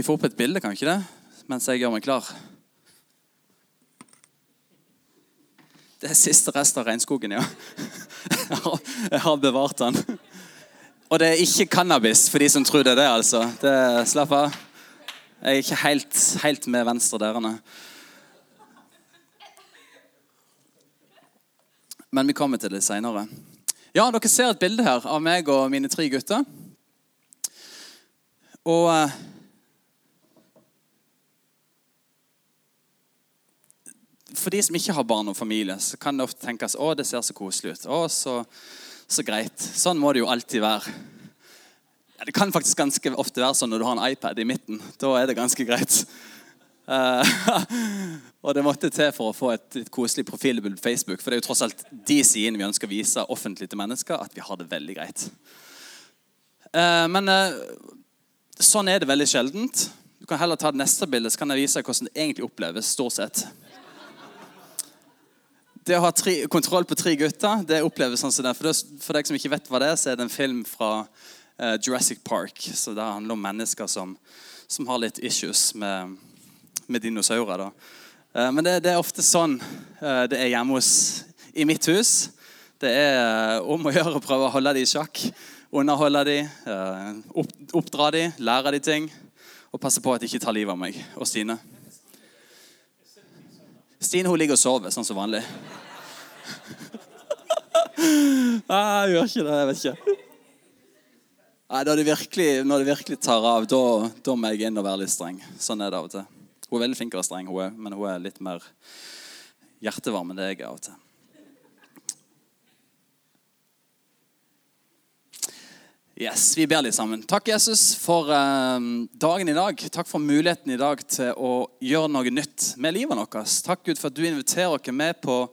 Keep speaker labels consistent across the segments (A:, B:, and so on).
A: Vi får opp et bilde, kan ikke det? Mens jeg gjør meg klar. Det er siste rest av regnskogen, ja. Jeg har bevart den. Og det er ikke cannabis, for de som tror det er det. altså. Det, slapp av. Jeg er ikke helt, helt med venstre derene. Men vi kommer til det seinere. Ja, dere ser et bilde her av meg og mine tre gutter. Og For de som ikke har barn og familie, så kan det ofte tenkes å, det ser så koselig ut. Å, så, så greit. Sånn må det jo alltid være. Ja, det kan faktisk ganske ofte være sånn når du har en iPad i midten. Da er det ganske greit. Uh, og det måtte til for å få et, litt koselig profilbilde på Facebook. For det er jo tross alt de sidene vi ønsker å vise offentlig til mennesker, at vi har det veldig greit. Uh, men uh, sånn er det veldig sjeldent. Du kan heller ta det neste bildet, så kan jeg vise deg hvordan det egentlig oppleves. stort sett. Det å ha tre, kontroll på tre gutter det oppleves sånn som det. For, det, for deg som ikke vet hva det er, så er det en film fra uh, Jurassic Park. Så Det handler om mennesker som, som har litt issues med, med dinosaurer. Uh, men det, det, er ofte sånn uh, det er hjemme hos i mitt hus. Det er om å gjøre å prøve å holde dem i sjakk. Underholde dem, opp, oppdra dem, lære dem ting. Og passe på at de ikke tar livet av meg og Stine. Stine hun ligger og sover, sånn som vanlig. Nei, jeg gjør ikke det. Jeg vet ikke. Nei, det virkelig, når det virkelig tar av, da, da, må jeg inn og være litt streng. Sånn er det av og til. Hun er veldig flink til å være streng, hun er, men hun er litt mer hjertevarm enn det jeg er av og til. Yes, Vi ber litt sammen. Takk, Jesus, for eh, dagen i dag. Takk for muligheten i dag til å gjøre noe nytt med livet vårt. Takk, Gud, for at du inviterer oss med på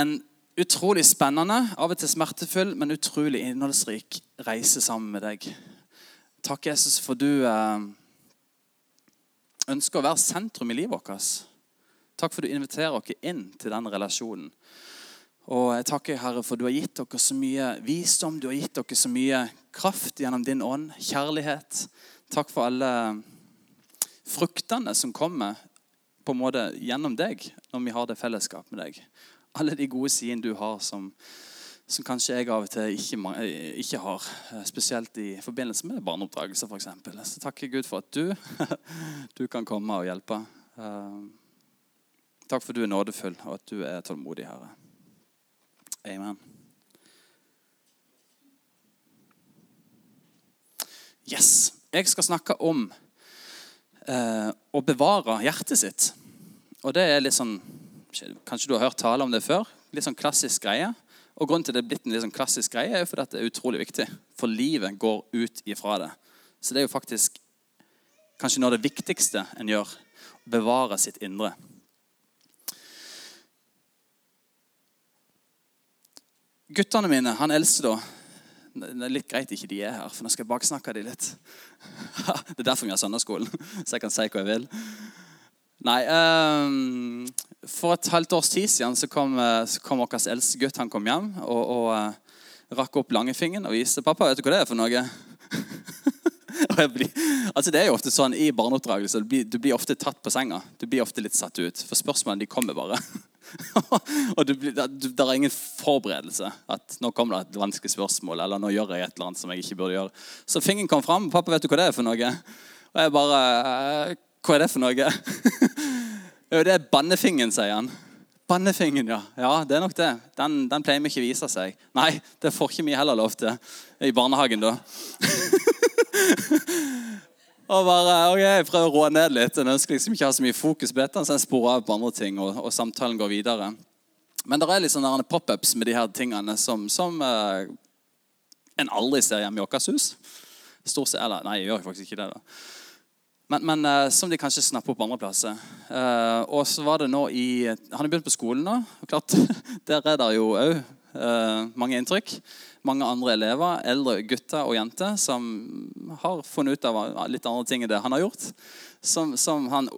A: en utrolig spennende, av og til smertefull, men utrolig innholdsrik reise sammen med deg. Takk, Jesus, for du eh, ønsker å være sentrum i livet vårt. Takk for du inviterer oss inn til den relasjonen. Og jeg takker, Herre, for du har gitt dere så mye visdom, du har gitt dere så mye kraft gjennom din ånd, kjærlighet. Takk for alle fruktene som kommer på en måte gjennom deg når vi har det fellesskap med deg. Alle de gode sidene du har som, som kanskje jeg av og til ikke, ikke, har. Spesielt i forbindelse med barneoppdragelse, f.eks. Så takker Gud for at du, du kan komme og hjelpe. Eh, takk for at du er nådefull, og at du er tålmodig, Herre. Amen. Yes. Jeg skal snakke om eh, å bevare hjertet sitt. Og det er litt sånn Kanskje du har hørt tale om det før? Litt sånn klassisk greie. Og Grunnen til det er blitt en litt sånn klassisk greie, er jo fordi det er utrolig viktig. For livet går ut ifra det. Så det er jo faktisk kanskje noe av det viktigste en gjør. Å bevare sitt indre. Guttene mine, han eldste da Det er litt greit ikke de er her, for nå skal jeg baksnakke de litt. Det er derfor vi har søndagsskolen, så jeg kan si hva jeg vil. Nei, um, For et halvt års tid siden så kom, eh, så kom vår eldste gutt han kom hjem og, og uh, rakk opp langfingeren og viste 'Pappa, vet du hva det er for noe?' blir, altså det er jo ofte sånn I barneoppdragelse du blir, du blir ofte tatt på senga. Du blir ofte litt satt ut. For spørsmålene de kommer bare. og det, er ingen forberedelse. At nå kommer det et vanskelig spørsmål, eller nå gjør jeg et eller annet som jeg ikke burde gjøre. Så fingeren kom fram. 'Pappa, vet du hva det er for noe?' Og jeg bare «Eh, 'Hva er det for noe?' det er bannefingen, sier han. Bannefingen, ja. Ja, det er nok det. Den, den pleier vi ikke å vise seg. Nei, det får ikke vi heller lov til i barnehagen, da. Og bare, ok, Jeg prøver å roe ned litt. Jeg ønsker liksom ikke å ha så mye fokus på dette, så jeg sporer av på andre ting, og, og, samtalen går videre. Men det er litt sånne pop-ups med de her tingene som, som uh, en aldri ser hjemme i vårt hus. Stort sett, eller, Nei, jeg gjør faktisk ikke det. da. Men, men uh, som de kanskje snapper opp andre plasser. Uh, og så var det nå i Han har begynt på skolen nå. og klart, Der er det jo òg mange inntrykk mange andre elever, eldre gutter og jenter, som har funnet ut av litt andre ting enn det han har gjort, som, som han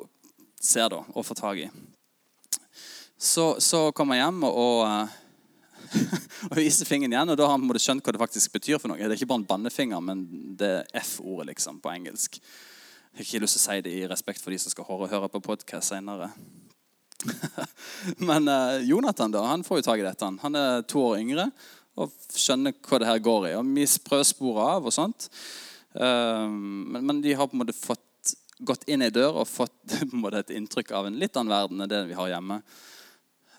A: ser da, og får tak i. Så, så kommer jeg hjem og, og, og viser fingeren igjen, og da har han skjønt hva det faktisk betyr. for noe. Det er ikke bare en bannefinger, men det er F-ordet liksom, på engelsk. Jeg har ikke lyst til å si det i respekt for de som skal høre, på podkast senere. Men uh, Jonathan da, han får jo tak i dette. Han er to år yngre og skjønner hva det her går i. Og Vi sprøsporer av og sånt. Uh, men, men, de har på en måte fått gått inn i dør og fått måte et inntrykk av en litt annen verden enn det vi har hjemme.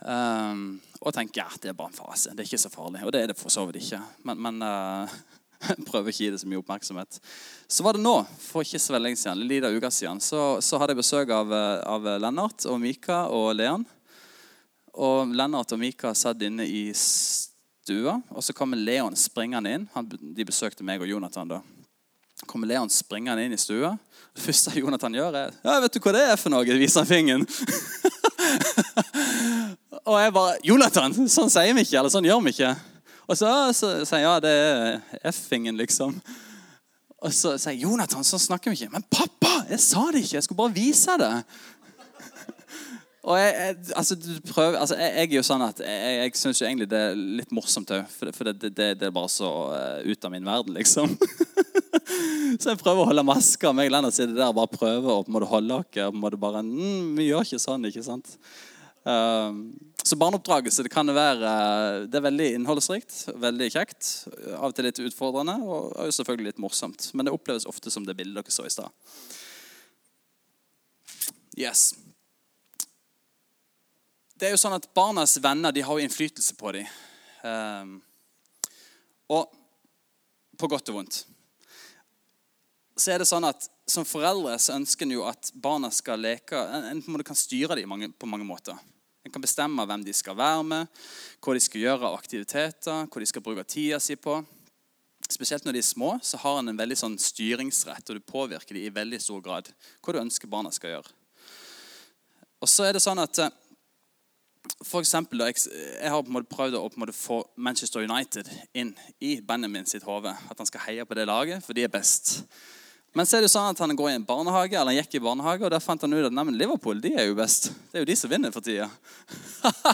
A: Um, og tenker ja, det er bare en fase. Det er ikke så farlig. Og det er det for så vidt ikke. Men, men uh, prøver ikke å gi det så mye oppmerksomhet. Så var det nå, for ikke så veldig lenge siden, lite uke siden, så, så, hadde jeg besøk av, av Lennart og Mika og Leon. Og Lennart og Mika satt inne i stua, og så kommer Leon springende inn. Han, de besøkte meg og Jonathan da. kommer Leon springende inn i stua. Det første Jonathan gjør, er ja, 'Vet du hva det er for noe?' viser han fingeren. og jeg bare 'Jonathan, sånn sier vi ikke.' Eller sånn gjør vi ikke. Og så, så sier jeg ja, det er F-ingen, liksom. Og så sier jeg Jonathan, sånn snakker vi ikke. Men pappa, jeg sa det ikke! Jeg skulle bare vise det. Og jeg, jeg, altså, prøver, altså, jeg, jeg, er jo sånn at jeg, jeg syns egentlig det er litt morsomt òg. For, for det, det, det, er bare så uh, ut av min verden, liksom. så jeg prøver å holde maska. Meg og Lennart sitter der bare prøver å på en måte holde oss. Bare, mm, vi gjør ikke sånn, ikke sant? Uh, så barneoppdragelse det kan være det er veldig innholdsrikt, veldig kjekt. Av og til litt utfordrende og selvfølgelig litt morsomt. Men det oppleves ofte som det bildet dere så i stad. Yes. Det er jo sånn at Barnas venner de har jo innflytelse på dem. Um, og på godt og vondt. Så er det sånn at Som foreldre så ønsker en jo at barna skal leke En, en kan styre dem på mange måter. En kan bestemme hvem de skal være med, hva de skal gjøre av aktiviteter, hva de skal bruke tida si på. Spesielt når de er små, så har en en veldig sånn styringsrett, og du påvirker dem i veldig stor grad hva du ønsker barna skal gjøre. Og så er det sånn at eh, for eksempel, jeg, har på en måte prøvd å måte få Manchester United inn i Benjamin sitt hode. At han skal heie på det laget, for de er best. Men så er det sånn at han går i en barnehage, eller han gikk i barnehage, og der fant han ut at nei, Liverpool de er jo best. Det er jo de som vinner for tida.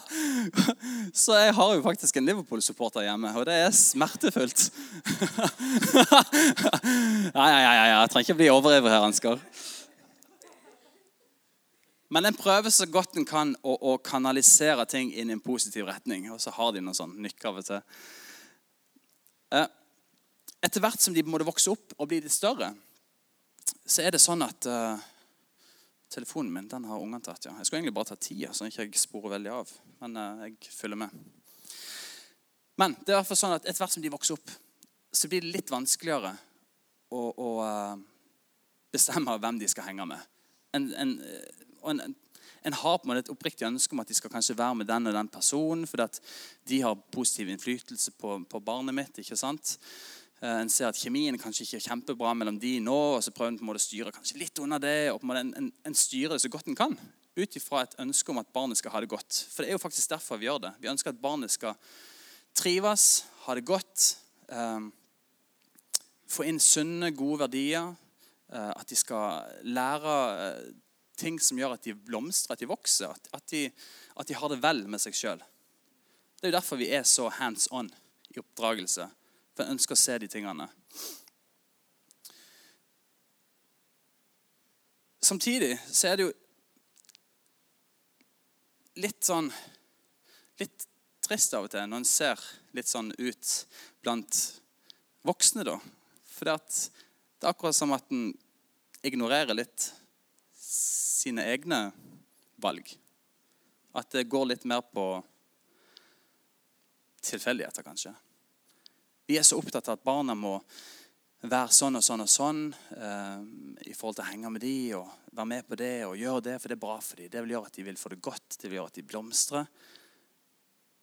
A: så jeg har jo faktisk en Liverpool-supporter hjemme, og det er smertefullt. ja, ja, ja, ja, jeg trenger ikke bli overivrig her, Ansgar. Men en prøver så godt en kan å, å, kanalisere ting inn i en positiv retning. Og så har de noen sånn nykk av og til. Eh, etter hvert som de må vokse opp og bli litt større, så er det sånn at uh, Telefonen min den har ungene tatt. ja. Jeg skulle egentlig bare ta tida, så jeg ikke sporer veldig av. Men uh, jeg følger med. Men det er i hvert fall sånn at etter hvert som de vokser opp, så blir det litt vanskeligere å, å uh, bestemme hvem de skal henge med. En, en, en, en har på en måte et oppriktig ønske om at de skal kanskje være med den og den personen, fordi at de har positiv innflytelse på, på barnet mitt. ikke sant? Eh, en ser at kjemien kanskje ikke er kjempebra mellom de nå, og så prøver en på en måte å styre kanskje litt unna det. og på en, måte en, en, en styrer det så godt en kan, ut ifra et ønske om at barnet skal ha det godt. For det er jo faktisk derfor vi gjør det. Vi ønsker at barnet skal trives, ha det godt, eh, få inn sunne, gode verdier. Eh, at de skal lære eh, ting som gjør at de blomstrer, at de vokser. At, at, de, at de, har det vel med seg sjøl. Det er jo derfor vi er så hands on i oppdragelse for jeg ønsker å se de tingene. Samtidig så er det jo litt sånn Litt trist av og til når en ser litt sånn ut blant voksne, da. For det, er akkurat som at en ignorerer litt sine egne valg. At det går litt mer på tilfeldigheter, kanskje. Vi er så opptatt av at barna må være sånn og sånn og sånn eh, i forhold til å henge med de og være med på det og gjøre det, for det er bra for dem. Det vil gjøre at de vil få det godt, det vil gjøre at de blomstrer.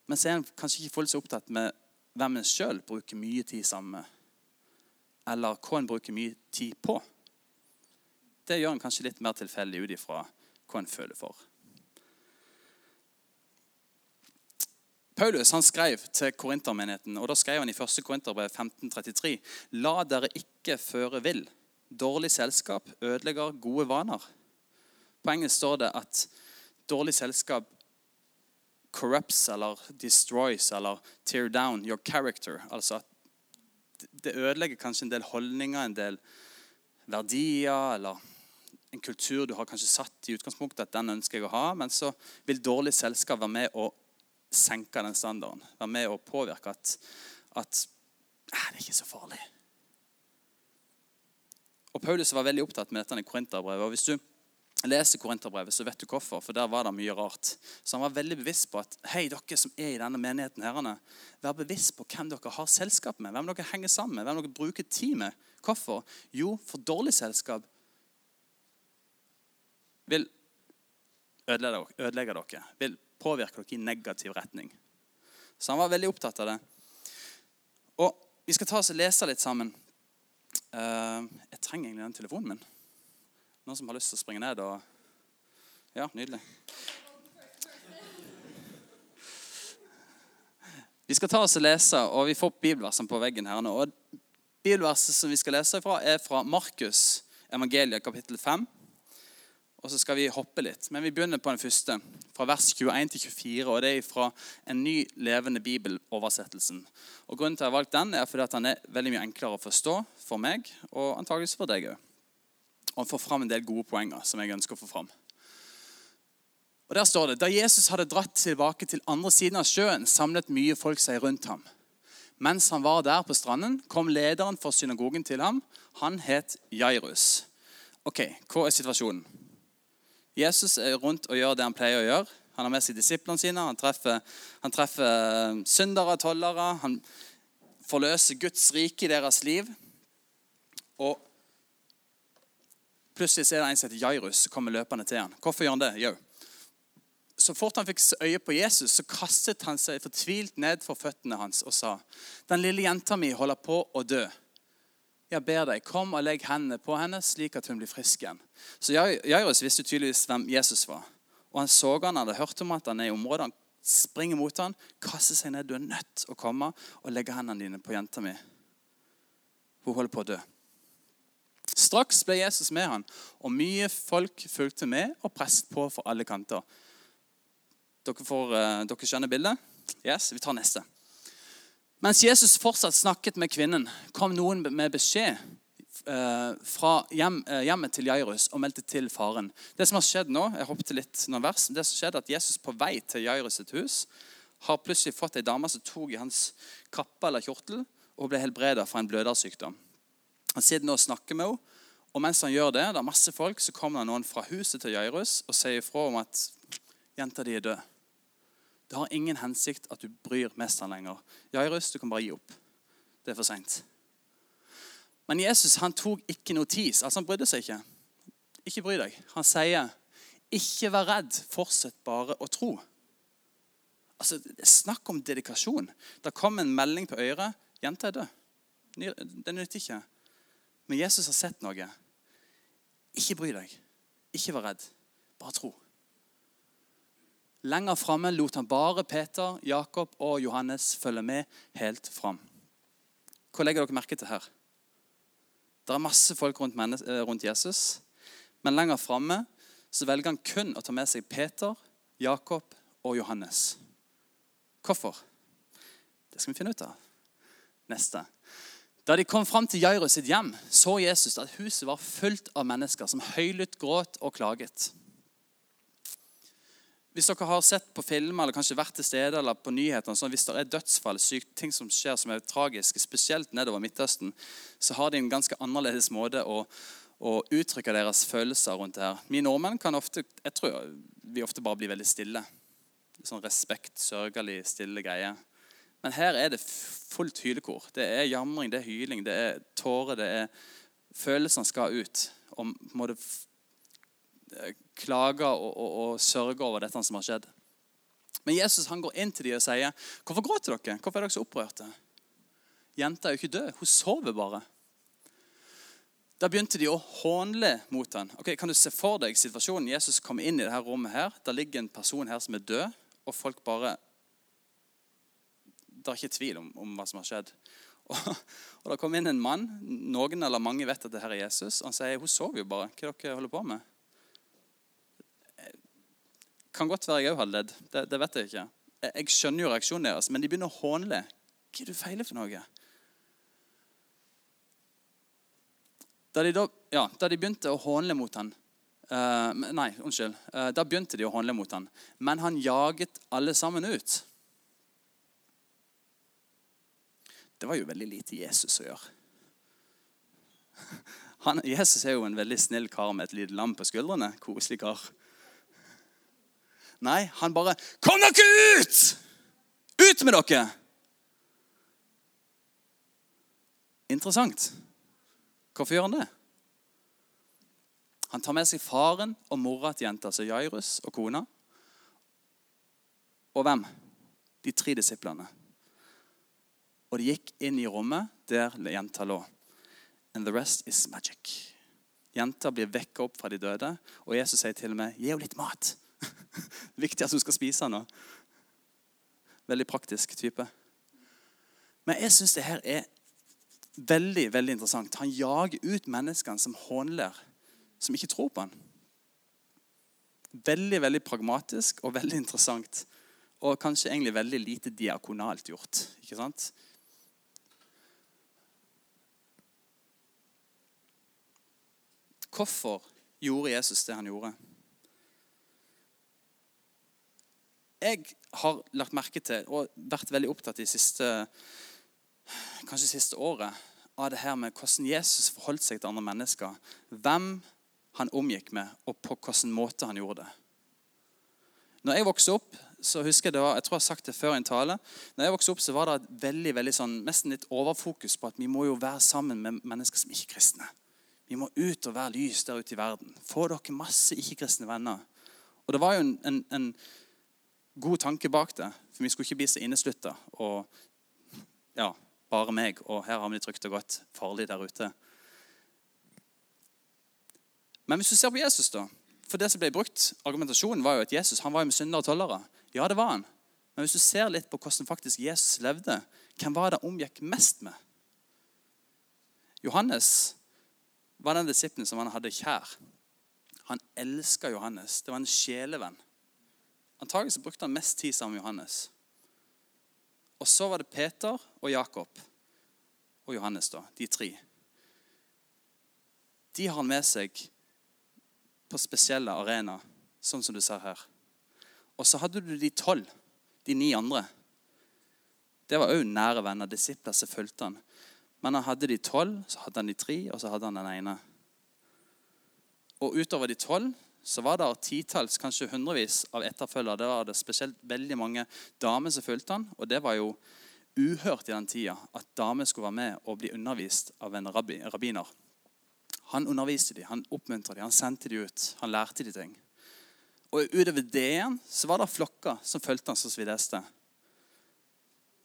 A: Men så er en kanskje ikke fullt så opptatt med hvem en sjøl bruker mye tid sammen med, eller hva en bruker mye tid på. Det gjør en kanskje litt mer tilfeldig ut ifra hva en føler for. Paulus han skrev til korintermenigheten, og da skrev han i 1. Korinterbrev 1533.: La dere ikke føre vill. Dårlig selskap ødelegger gode vaner. På engelsk står det at dårlig selskap corrupts eller destroys eller tear down your character. Altså at det ødelegger kanskje en del holdninger, en del verdier eller en kultur du har kanskje satt i utgangspunktet at den ønsker jeg å ha, men så vil dårlig selskap være med å senke den standarden. Være med å påvirke at, at det er ikke så farlig. Og Paulus var veldig opptatt med dette i Korinterbrevet. og Hvis du leser Korinterbrevet, så vet du hvorfor, for der var det mye rart. Så han var veldig bevisst på at hei, dere som er i denne menigheten, herrene, vær bevisst på hvem dere har selskap med, hvem dere henger sammen med, hvem dere bruker tid med. Hvorfor? Jo, for dårlig selskap vil ødelegge dere, vil påvirke dere i negativ retning. Så han var veldig opptatt av det. Og Vi skal ta oss og lese litt sammen. Uh, jeg trenger egentlig den telefonen min. Noen som har lyst til å springe ned og Ja, nydelig. Vi skal ta oss og lese, og vi får opp bibelversene på veggen her nå. Og Bibelverset som vi skal lese fra, er fra Markus evangeliet kapittel 5. Og så skal vi hoppe litt. Men vi begynner på den første, fra vers 21 til 24. Og det er fra en ny levende bibeloversettelsen. Og Grunnen til at jeg har valgt den, er fordi at den er veldig mye enklere å forstå for meg, og antageligvis for deg òg. Og får fram en del gode poenger som jeg ønsker å få fram. Og Der står det da Jesus hadde dratt tilbake til andre siden av sjøen, samlet mye folk seg rundt ham. Mens han var der på stranden, kom lederen for synagogen til ham. Han het Jairus. Ok, Hva er situasjonen? Jesus er rundt og gjør det han pleier å gjøre. Han har med seg disiplene sine. Han treffer, han treffer eh, syndere, tollere. Han forløser Guds rike i deres liv. Og plutselig er det en som heter Jairus, som kommer løpende til ham. Hvorfor gjør han det? Jo. Så fort han fikk øye på Jesus, så kastet han seg fortvilt ned for føttene hans og sa, 'Den lille jenta mi holder på å dø.' Jeg ber deg, kom og legg hendene på henne, slik at hun blir frisk igjen. Så Jairus visste tydeligvis hvem Jesus var. Og Han så han, hadde hørt om at han er i området. Han springer mot han, kaster seg ned. Du er nødt å komme og legge hendene dine på jenta mi. Hun holder på å dø. Straks ble Jesus med han, og mye folk fulgte med og presset på for alle kanter. Dere, får, uh, dere skjønner bildet? Yes, Vi tar neste. Mens Jesus fortsatt snakket med kvinnen, kom noen med beskjed eh, fra hjem, eh, hjemmet til Jairus og meldte til faren. Det som har skjedd nå, jeg hoppet litt noen vers, det som skjedde at Jesus på vei til Jairus sitt hus har plutselig fått ei dame som tok i hans kappe eller kjortel og ble helbreda fra en blødersykdom. Han sitter nå og snakker med henne, og mens han gjør det, det er masse folk, så kommer det noen fra huset til Jairus og sier ifra om at jenta di er død. Det har ingen hensikt at du bryr mesteren lenger. Jairus, du kan bare gi opp. Det er for seint. Men Jesus han tok ikke notis. altså Han brydde seg ikke. Ikke bry deg. Han sier, 'Ikke vær redd, fortsett bare å tro'. Altså, Snakk om dedikasjon. Det kom en melding på øret. 'Jenta er død.' Det nytter ikke. Men Jesus har sett noe. Ikke bry deg. Ikke vær redd. Bare tro. Lenger framme lot han bare Peter, Jakob og Johannes følge med helt fram. Hva legger dere merke til her? Det er masse folk rundt, eh, Jesus, men lenger framme velger han kun å ta med seg Peter, Jakob og Johannes. Hvorfor? Det skal vi finne ut av. Neste. Da de kom fram til Jairus sitt hjem, så Jesus at huset var fullt av mennesker som høylytt gråt og klaget. Hvis dere har sett på filmer eller kanskje vært til stede eller på nyhetene, sånn, hvis det er dødsfall, sykt, ting som skjer som er tragiske, spesielt nedover Midtøsten, så har de en ganske annerledes måte å, å uttrykke deres følelser rundt det her. Vi nordmenn kan ofte jeg tror vi ofte bare blir veldig stille. Sånn respekt, sørgelig, stille greie. Men her er det fullt hylekor. Det er jamring, det er hyling, det er tårer. det er Følelsene skal ut. Og må det klager og, og, og sørger over dette som har skjedd. Men Jesus han går inn til dem og sier, 'Hvorfor gråter dere? Hvorfor er dere så opprørte?' Jenta er jo ikke død. Hun sover bare. Da begynte de å hånle mot ham. Ok, kan du se for deg situasjonen? Jesus kom inn i dette rommet. her. Der ligger en person her som er død, og folk bare Det er ikke tvil om, om hva som har skjedd. Og, og Det kom inn en mann. Noen eller mange vet at det her er Jesus. Og han sier hun sover jo bare. Hva er det dere holder på med? Kan godt være jeg òg hadde ledd. Det, det, vet jeg ikke. Jeg skjønner jo reaksjonen deres, men de begynner å hånle. Hva er det du feiler for noe? Da de, da, ja, da de begynte å hånle mot han, Uh, Nei, unnskyld. Uh, da begynte de å håndle mot han. Men han jaget alle sammen ut. Det var jo veldig lite Jesus å gjøre. Han, Jesus er jo en veldig snill kar med et lite lam på skuldrene. Koselig kar. Nei, han bare 'Kom dere ut! Ut med dere!' Interessant. Hvorfor gjør han det? Han tar med seg faren og mora til jenta, altså Jairus og kona. Og hvem? De tre disiplene. Og de gikk inn i rommet der jenta lå. And the rest is magic. Jenta blir vekka opp fra de døde, og Jesus sier til og med 'Gi henne litt mat'. Viktig at hun skal spise nå. Veldig praktisk type. Men jeg syns det her er veldig veldig interessant. Han jager ut menneskene som hånler, som ikke tror på han. Veldig veldig pragmatisk og veldig interessant. Og kanskje egentlig veldig lite diakonalt gjort. ikke sant? Hvorfor gjorde Jesus det han gjorde? Jeg har lagt merke til og vært veldig opptatt i siste, kanskje siste året av det her med hvordan Jesus forholdt seg til andre mennesker. Hvem han omgikk med, og på hvilken måte han gjorde det. Når jeg vokste opp, så husker Jeg det var, jeg tror jeg har sagt det før i en tale, når jeg vokste opp så var det et veldig, veldig sånn, nesten litt overfokus på at vi må jo være sammen med mennesker som ikke er kristne. Vi må ut og være lys der ute i verden. Få dere masse ikke-kristne venner. Og Det var jo en, en, en, god tanke bak det. For vi skulle ikke bli så inneslutta og ja, bare meg, og her har vi det trygt og godt. Farlig der ute. Men hvis du ser på Jesus, da For det som ble brukt, argumentasjonen var jo at Jesus han var jo med syndere og tollere. Ja, det var han. Men hvis du ser litt på hvordan faktisk Jesus levde, hvem var det han omgikk mest med? Johannes var den disippelen som han hadde kjær. Han elska Johannes. Det var en sjelevenn. Antagelig så brukte han mest tid sammen med Johannes. Og så var det Peter og Jakob og Johannes, da, de tre. De har han med seg på spesielle arenaer, sånn som du ser her. Og så hadde du de tolv, de ni andre. Det var òg nære venner, disipler som fulgte han. Men han hadde de tolv, så hadde han de tre, og så hadde han den ene. Og utover de tolv så var det titalls, kanskje hundrevis av etterfølgere. Det var det spesielt veldig mange damer som fulgte han, og det var jo uhørt i den tida at damer skulle være med og bli undervist av en rabbi, rabbiner. Han underviste dem, han oppmuntra dem, han sendte dem ut. Han lærte dem ting. Og utover det igjen så var det flokker som fulgte han som svideste.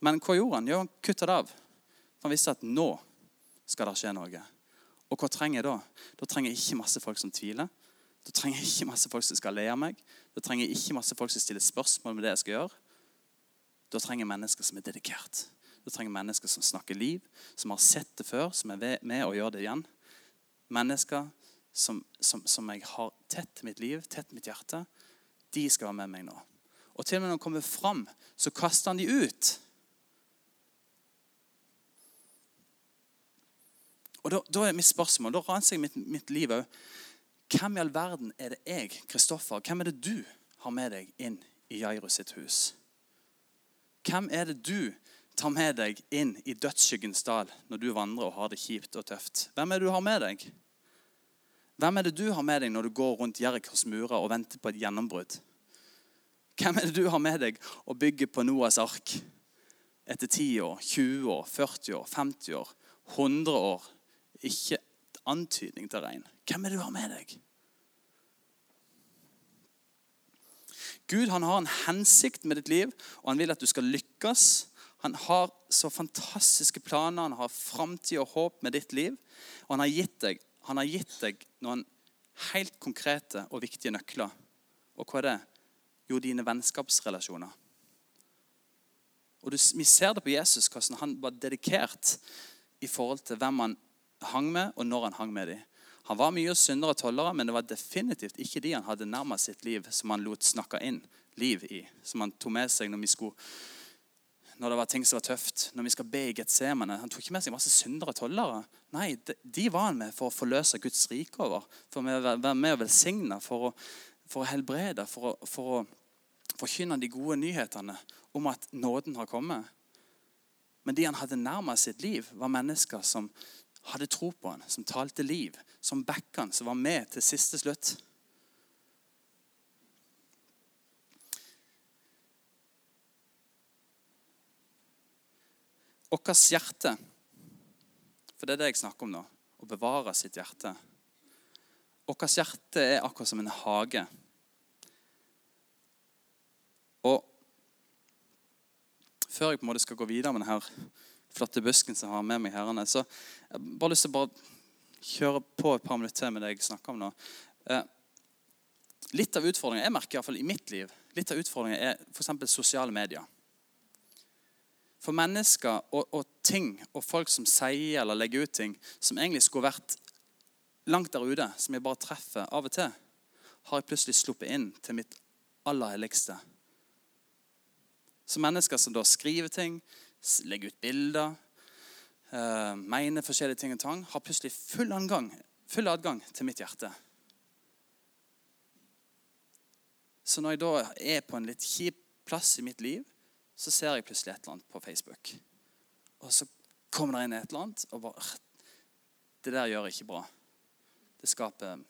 A: Men hva gjorde han? Jo, han kutta det av. Han visste at nå skal det skje noe. Og hva trenger jeg da? Da trenger jeg ikke masse folk som tviler. Da trenger jeg ikke masse folk som skal le av meg. Da trenger jeg ikke masse folk som stiller spørsmål med det jeg skal gjøre. Da trenger jeg mennesker som er dedikert. Da trenger jeg mennesker som snakker liv, som har sett det før, som er med og gjør det igjen. Mennesker som, som, som jeg har tett mitt liv, tett mitt hjerte. De skal være med meg nå. Og til og med når de kommer fram, så kaster han de ut. Og da, da, er mitt spørsmål, da ranser jeg mitt, mitt liv òg. Hvem i all verden er det jeg, Kristoffer, hvem er det du har med deg inn i Jairus sitt hus? Hvem er det du tar med deg inn i dødsskyggens dal når du vandrer og har det kjipt og tøft? Hvem er det du har med deg? Hvem er det du har med deg når du går rundt Jerikos murer og venter på et gjennombrudd? Hvem er det du har med deg og bygger på Noas ark etter 10 år, 20 år, 40 år, 50 år, 100 år, ikke antydning til regn. Hvem er det du har med deg? Gud han har en hensikt med ditt liv, og han vil at du skal lykkes. Han har så fantastiske planer, han har framtid og håp med ditt liv. Og han har gitt deg, han har gitt deg noen helt konkrete og viktige nøkler. Og hva er det? Jo, dine vennskapsrelasjoner. Og du, Vi ser det på Jesus, hvordan han var dedikert i forhold til hvem han hang med, og når han hang med dem. Han var mye syndere og tollere, men det var definitivt ikke de han hadde nærmest sitt liv, som han lot snakke inn liv i. Som han tok med seg når vi skulle når det var ting som var tøft. Når vi skal be i Getsemane. Han tok ikke med seg masse syndere og tollere. Nei, de, var han med for å forløse Guds rike over. For å være med og velsigne, for å, for å helbrede, for å, for å forkynne de gode nyhetene om at nåden har kommet. Men de han hadde nærmest sitt liv, var mennesker som hadde tro på han, som talte liv, som backa han, som var med til siste slutt. Vårt hjerte, for det er det jeg snakker om nå, å bevare sitt hjerte. Vårt hjerte er akkurat som en hage. Og før jeg på en måte skal gå videre med denne flotte busken som jeg har med meg her. så jeg har bare lyst til å bare kjøre på et par minutter med det jeg snakker om nå. Eh, litt av utfordringen jeg merker i, hvert fall i mitt liv, litt av utfordringen er f.eks. sosiale medier. For mennesker og, og, ting og folk som sier eller legger ut ting som egentlig skulle vært langt der ute, som jeg bare treffer av og til, har jeg plutselig sluppet inn til mitt aller helligste. Så mennesker som da skriver ting, legger ut bilder, uh, mener forskjellige ting og tang, har plutselig full adgang, full adgang til mitt hjerte. Så når jeg da er på en litt kjip plass i mitt liv, så ser jeg plutselig et eller annet på Facebook. Og så kommer det inn et eller annet, og bare Det der gjør jeg ikke bra. Det skaper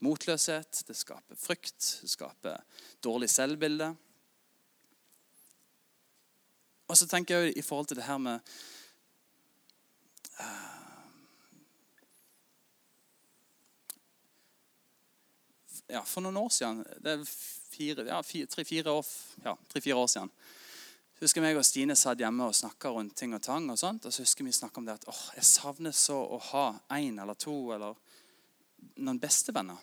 A: motløshet, det skaper frykt, det skaper dårlig selvbilde. Og så tenker jeg i forhold til det her med uh, ja, For noen år siden Det er tre-fire ja, Tre-fire år, ja, tre, år siden Jeg husker meg og Stine satt hjemme og snakka rundt ting og tang. Og sånt, og så husker vi snakka om det at åh, jeg savner så å ha én eller to eller noen bestevenner.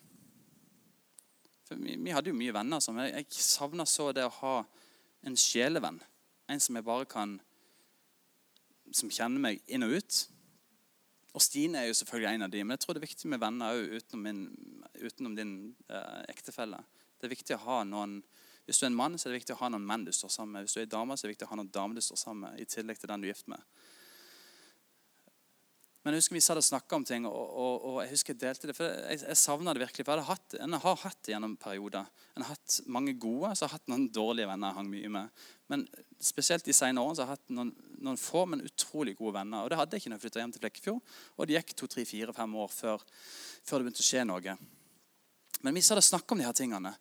A: For vi, vi, hadde jo mye venner. Som jeg, jeg savna så det å ha en sjelevenn. En som jeg bare kan Som kjenner meg inn og ut. Og Stine er jo selvfølgelig en av de, men jeg tror det er viktig med venner òg utenom, utenom, din eh, ektefelle. Det er viktig å ha noen hvis du er en mann, så er det viktig å ha noen menn du står sammen med. Hvis du er en dame, så er det viktig å ha noen damer du står sammen med. i tillegg til den du er gift med. Men jeg husker vi satt og snakka om ting, og, og, og, jeg husker jeg delte det. For jeg, jeg savna det virkelig. For jeg hatt, en har hatt det gjennom perioder. En har hatt mange gode, så har jeg hatt noen dårlige venner jeg hang mye med. Men spesielt de senere årene så har jeg hatt noen, noen, få, men utrolig gode venner. Og det hadde jeg ikke når jeg flytta hjem til Flekkefjord. Og det gikk to, tre, fire, fem år før, før det begynte å skje noe. Men vi satt og snakka om de her tingene.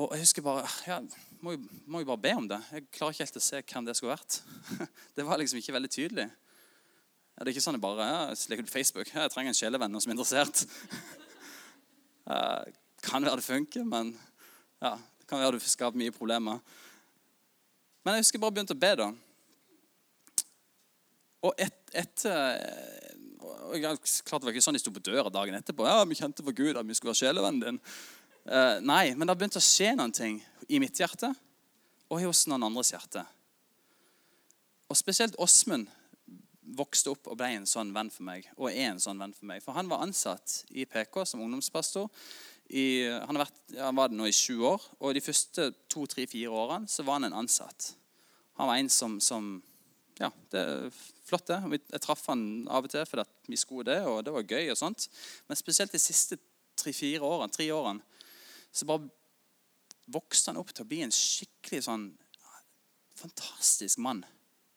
A: Og jeg husker bare ja, må, jo, må jo bare be om det. Jeg klarer ikke helt å se hvem det skulle vært. Det var liksom ikke veldig tydelig. Det er ikke sånn jeg bare legger ut Facebook. Jeg trenger en sjelevenn som er interessert. Kan være det funker, men ja, det kan være det skaper mye problemer. Men jeg husker jeg bare begynte å be, da. Og etter et, jeg, klart Det var ikke sånn de sto på døra dagen etterpå. ja, vi kjente for Gud at vi skulle være sjelevennen din. Uh, nei, men det har begynt å skje noen ting i mitt hjerte og hos noen andres hjerte. Og spesielt Åsmund vokste opp og ble en sånn venn for meg. Og er en sånn venn for meg. For han var ansatt i PK som ungdomspastor. I, han, vært, han, var det nå i sju år. Og de første to, tre, fire årene så var han en ansatt. Han var en som, som Ja, det er flott, det. Jeg traff han av og til fordi vi skulle det, og det var gøy. og sånt. Men spesielt de siste tre-fire årene, tre årene så bare vokste han opp til å bli en skikkelig sånn fantastisk mann.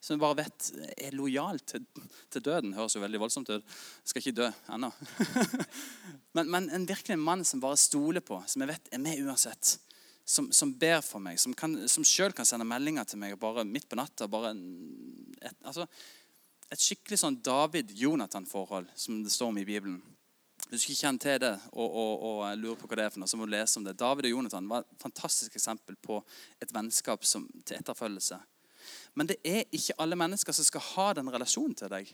A: Som bare vet er lojal til, til døden. Høres jo veldig voldsomt ut. Skal ikke dø ennå. men, men en virkelig mann som bare stoler på, som jeg vet er med uansett. Som, som ber for meg, som, kan, kan sende meldinger til meg bare midt på natta. bare et, altså, et skikkelig sånn David-Jonathan-forhold, som det står om i Bibelen. Hvis du ikke kjenner til det og, og, og, lurer på hva det er, for noe, så må du lese om det. David og Jonathan var et fantastisk eksempel på et vennskap som, til etterfølgelse. Men det er ikke alle mennesker som skal ha den relasjonen til deg.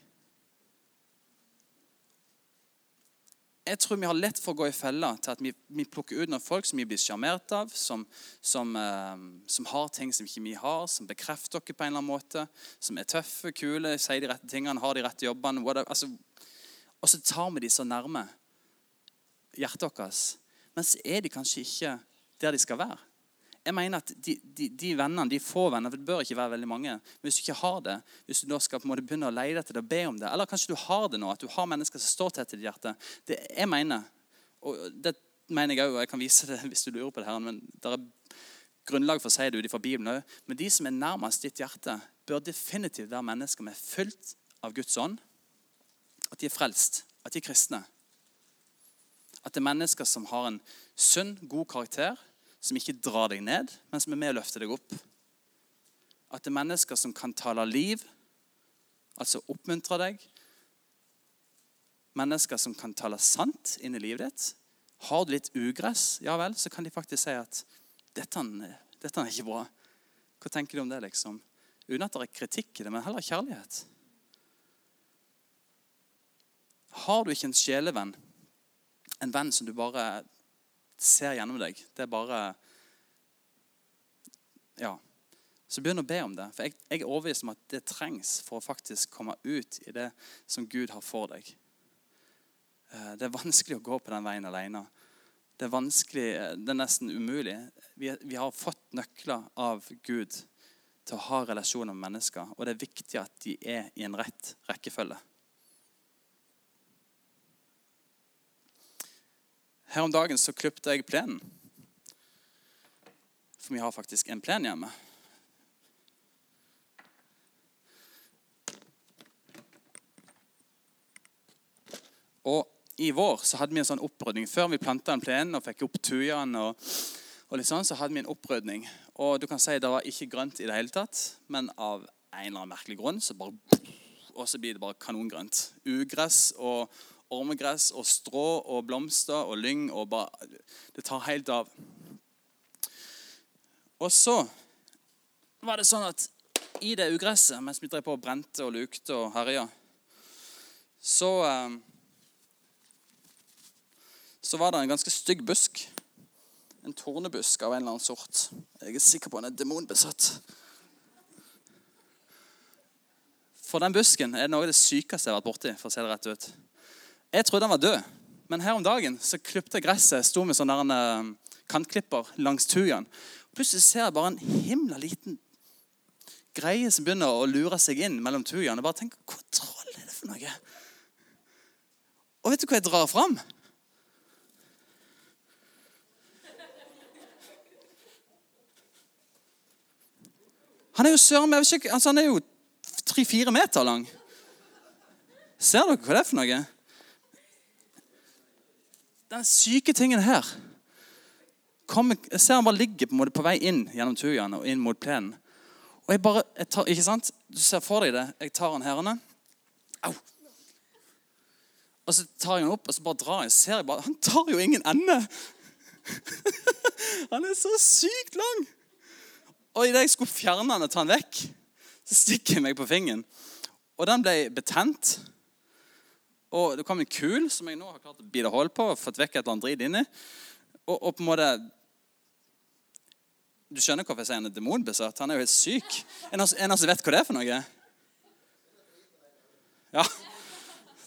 A: Jeg tror vi har lett for å gå i fella til at vi, vi plukker ut noen folk som vi blir sjarmert av, som, som, eh, som, har ting som ikke vi har, som bekrefter dere på en eller annen måte, som er tøffe, kule, sier de rette tingene, har de rette jobbene. Altså, og så tar vi de så nærme hjertet vårt. Men så er de kanskje ikke der de skal være. Jeg mener at de, de, de vennene, de få venner, for det bør ikke være veldig mange men Hvis du ikke har det, hvis du da skal på en måte begynne å leie etter det og be om det, eller kanskje du har det nå, at du har mennesker som står tett i ditt hjerte Det jeg mener, og det mener jeg òg, og jeg kan vise det hvis du lurer på det, her, men det er grunnlag for å si det ut ifra Bibelen òg, men de som er nærmest ditt hjerte, bør definitivt være mennesker med fullt av Guds ånd. At de er frelst, at de er kristne. At det er mennesker som har en sunn, god karakter, som ikke drar deg ned, men som er med å løfte deg opp. At det er mennesker som kan tale liv, altså oppmuntre deg. Mennesker som kan tale sant inn i livet ditt. Har du litt ugress, ja vel, så kan de faktisk si at dette, dette er ikke bra. Hva tenker du om det? liksom? Uten at det er kritikk i det, men heller kjærlighet. Har du ikke en sjelevenn, en venn som du bare ser gjennom deg. Det er bare Ja. Så begynn å be om det. For jeg, jeg er overbevist om at det trengs for å faktisk komme ut i det som Gud har for deg. Eh, det er vanskelig å gå på den veien alene. Det er vanskelig, eh, det er nesten umulig. Vi, vi har fått nøkler av Gud til å ha relasjoner med mennesker. Og det er viktig at de er i en rett rekkefølge. Her om dagen så klipte jeg plenen. For vi har faktisk en plen hjemme. Og i vår så hadde vi en sånn opprydning. Før vi planta en plen og fikk opp tujene, og, og litt sånn, så hadde vi en opprydning. Og du kan si det var ikke grønt i det hele tatt, men av en eller annen merkelig grunn så bare Og så blir det bare kanongrønt. Ugress og ormegress og strå og blomster og lyng og bare Det tar helt av. Og så var det sånn at i det ugresset, mens vi drev på og brente og lukte og herja, så eh, Så var det en ganske stygg busk. En tornebusk av en eller annen sort. Jeg er sikker på han er demonbesatt. For den busken er noe av det sykeste jeg har vært borti. for å se det rett ut. Jeg trodde han var død, men her om dagen så klipte gresset. Sto med sånn kantklipper langs tujaen. Plutselig ser jeg bare en himla liten greie som begynner å lure seg inn mellom tujaene. Og bare tenker, Hva troll er det for noe? Og vet du hva jeg drar fram? Han er jo søren altså Han er jo tre-fire meter lang. Ser dere hva det er for noe? Den syke tingen her kommer, Jeg ser han bare ligger på, på vei inn gjennom tujaen og inn mot plenen. Og jeg bare, jeg tar, ikke sant? Du ser for deg det. Jeg tar han herrene. Au! Og så tar jeg han opp og så bare drar jeg. Ser jeg bare, Han tar jo ingen ende! han er så sykt lang! Og idet jeg skulle fjerne han og ta han vekk, så stikker jeg meg på fingeren. Og den ble betent. Og det kom en kul som jeg nå har klart å bite hull på og fått vekk et eller annet drit inni. Og, og, på en måte Du skjønner hvorfor jeg sier han er demonbesatt? Han er jo helt syk. En av som vet hva det er for noe? Ja.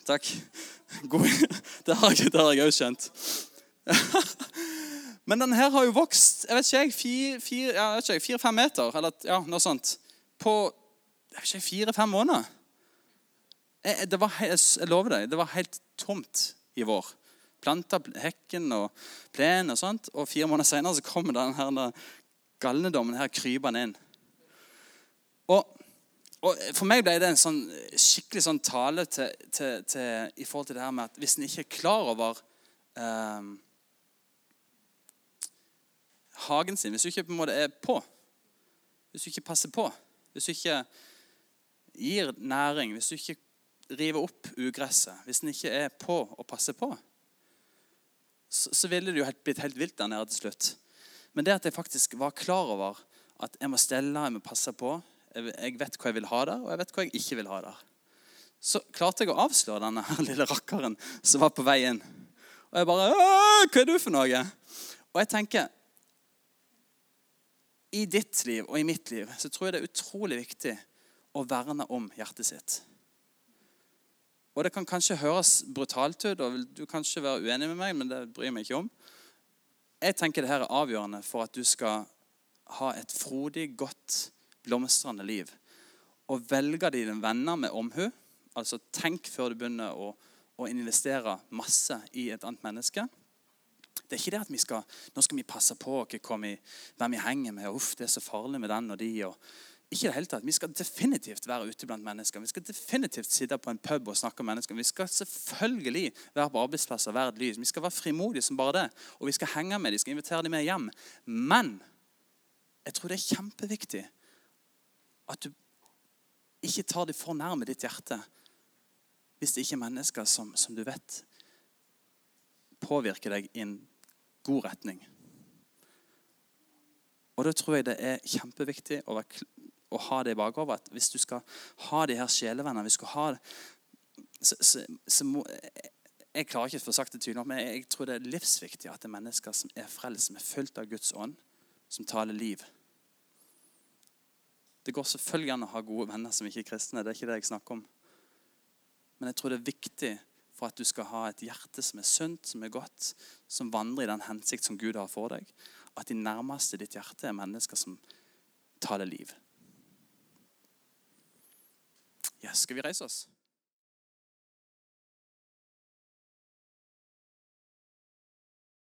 A: Takk. God. Det har jeg òg skjønt. Men den her har jo vokst jeg vet ikke jeg, fire-fem fire, meter. Eller ja, noe sånt. På fire-fem måneder. Jeg, det var, jeg lover deg, det var helt tomt i vår. Planta hekken og plenen og sånt. Og fire måneder senere så kommer denne galnedommen her krypende inn. Og, og, For meg ble det en sånn skikkelig sånn tale til, til, til, i forhold til det her med at hvis en ikke er klar over eh, hagen sin, hvis du ikke på en måte er på, hvis du ikke passer på, hvis du ikke gir næring, hvis du ikke rive opp ugresset, hvis en ikke er på og passer på, så, ville det jo blitt helt vilt der nede til slutt. Men det at jeg faktisk var klar over at jeg må stelle, jeg må passe på Jeg, jeg vet hva jeg vil ha der, og jeg vet hva jeg ikke vil ha der. Så klarte jeg å avsløre denne lille rakkeren som var på vei inn. Og jeg bare Hva er du for noe? Og jeg tenker I ditt liv og i mitt liv så tror jeg det er utrolig viktig å verne om hjertet sitt. Og Det kan kanskje høres brutalt ut, og du kan ikke være uenig med meg, men det bryr jeg meg ikke om. Jeg tenker det her er avgjørende for at du skal ha et frodig, godt, blomstrende liv. Og velge dine venner med omhu. Altså tenk før du begynner å, å investere masse i et annet menneske. Det er ikke det at vi skal, nå skal vi passe på hvem vi henger med. og Uff, det er så farlig med den og de. Og, ikke det hele tatt. Vi skal definitivt være ute blant mennesker. Vi skal definitivt sitte på en pub og snakke om mennesker. Vi skal selvfølgelig være på arbeidsplasser og være et lys. Vi skal være frimodige som bare det. Og vi skal henge med dem, skal invitere dem med hjem. Men jeg tror det er kjempeviktig at du ikke tar dem for nærme ditt hjerte hvis det ikke er mennesker som, som du vet påvirker deg i en god retning. Og da tror jeg det er kjempeviktig å, være, å ha det i bakhodet. At hvis du skal ha de her sjelevennene hvis du ha så, så, så må, Jeg klarer ikke å få sagt det tydelig, men jeg, tror det er livsviktig at det er mennesker som er frelst, som er fulgt av Guds ånd, som taler liv. Det går selvfølgelig an å ha gode venner som ikke er kristne. det er ikke det jeg snakker om. Men jeg tror det er viktig for at du skal ha et hjerte som er sunt, som er godt, som vandrer i den hensikt som Gud har for deg. At de nærmeste ditt hjerte er mennesker som taler liv. Ja, skal vi reise oss?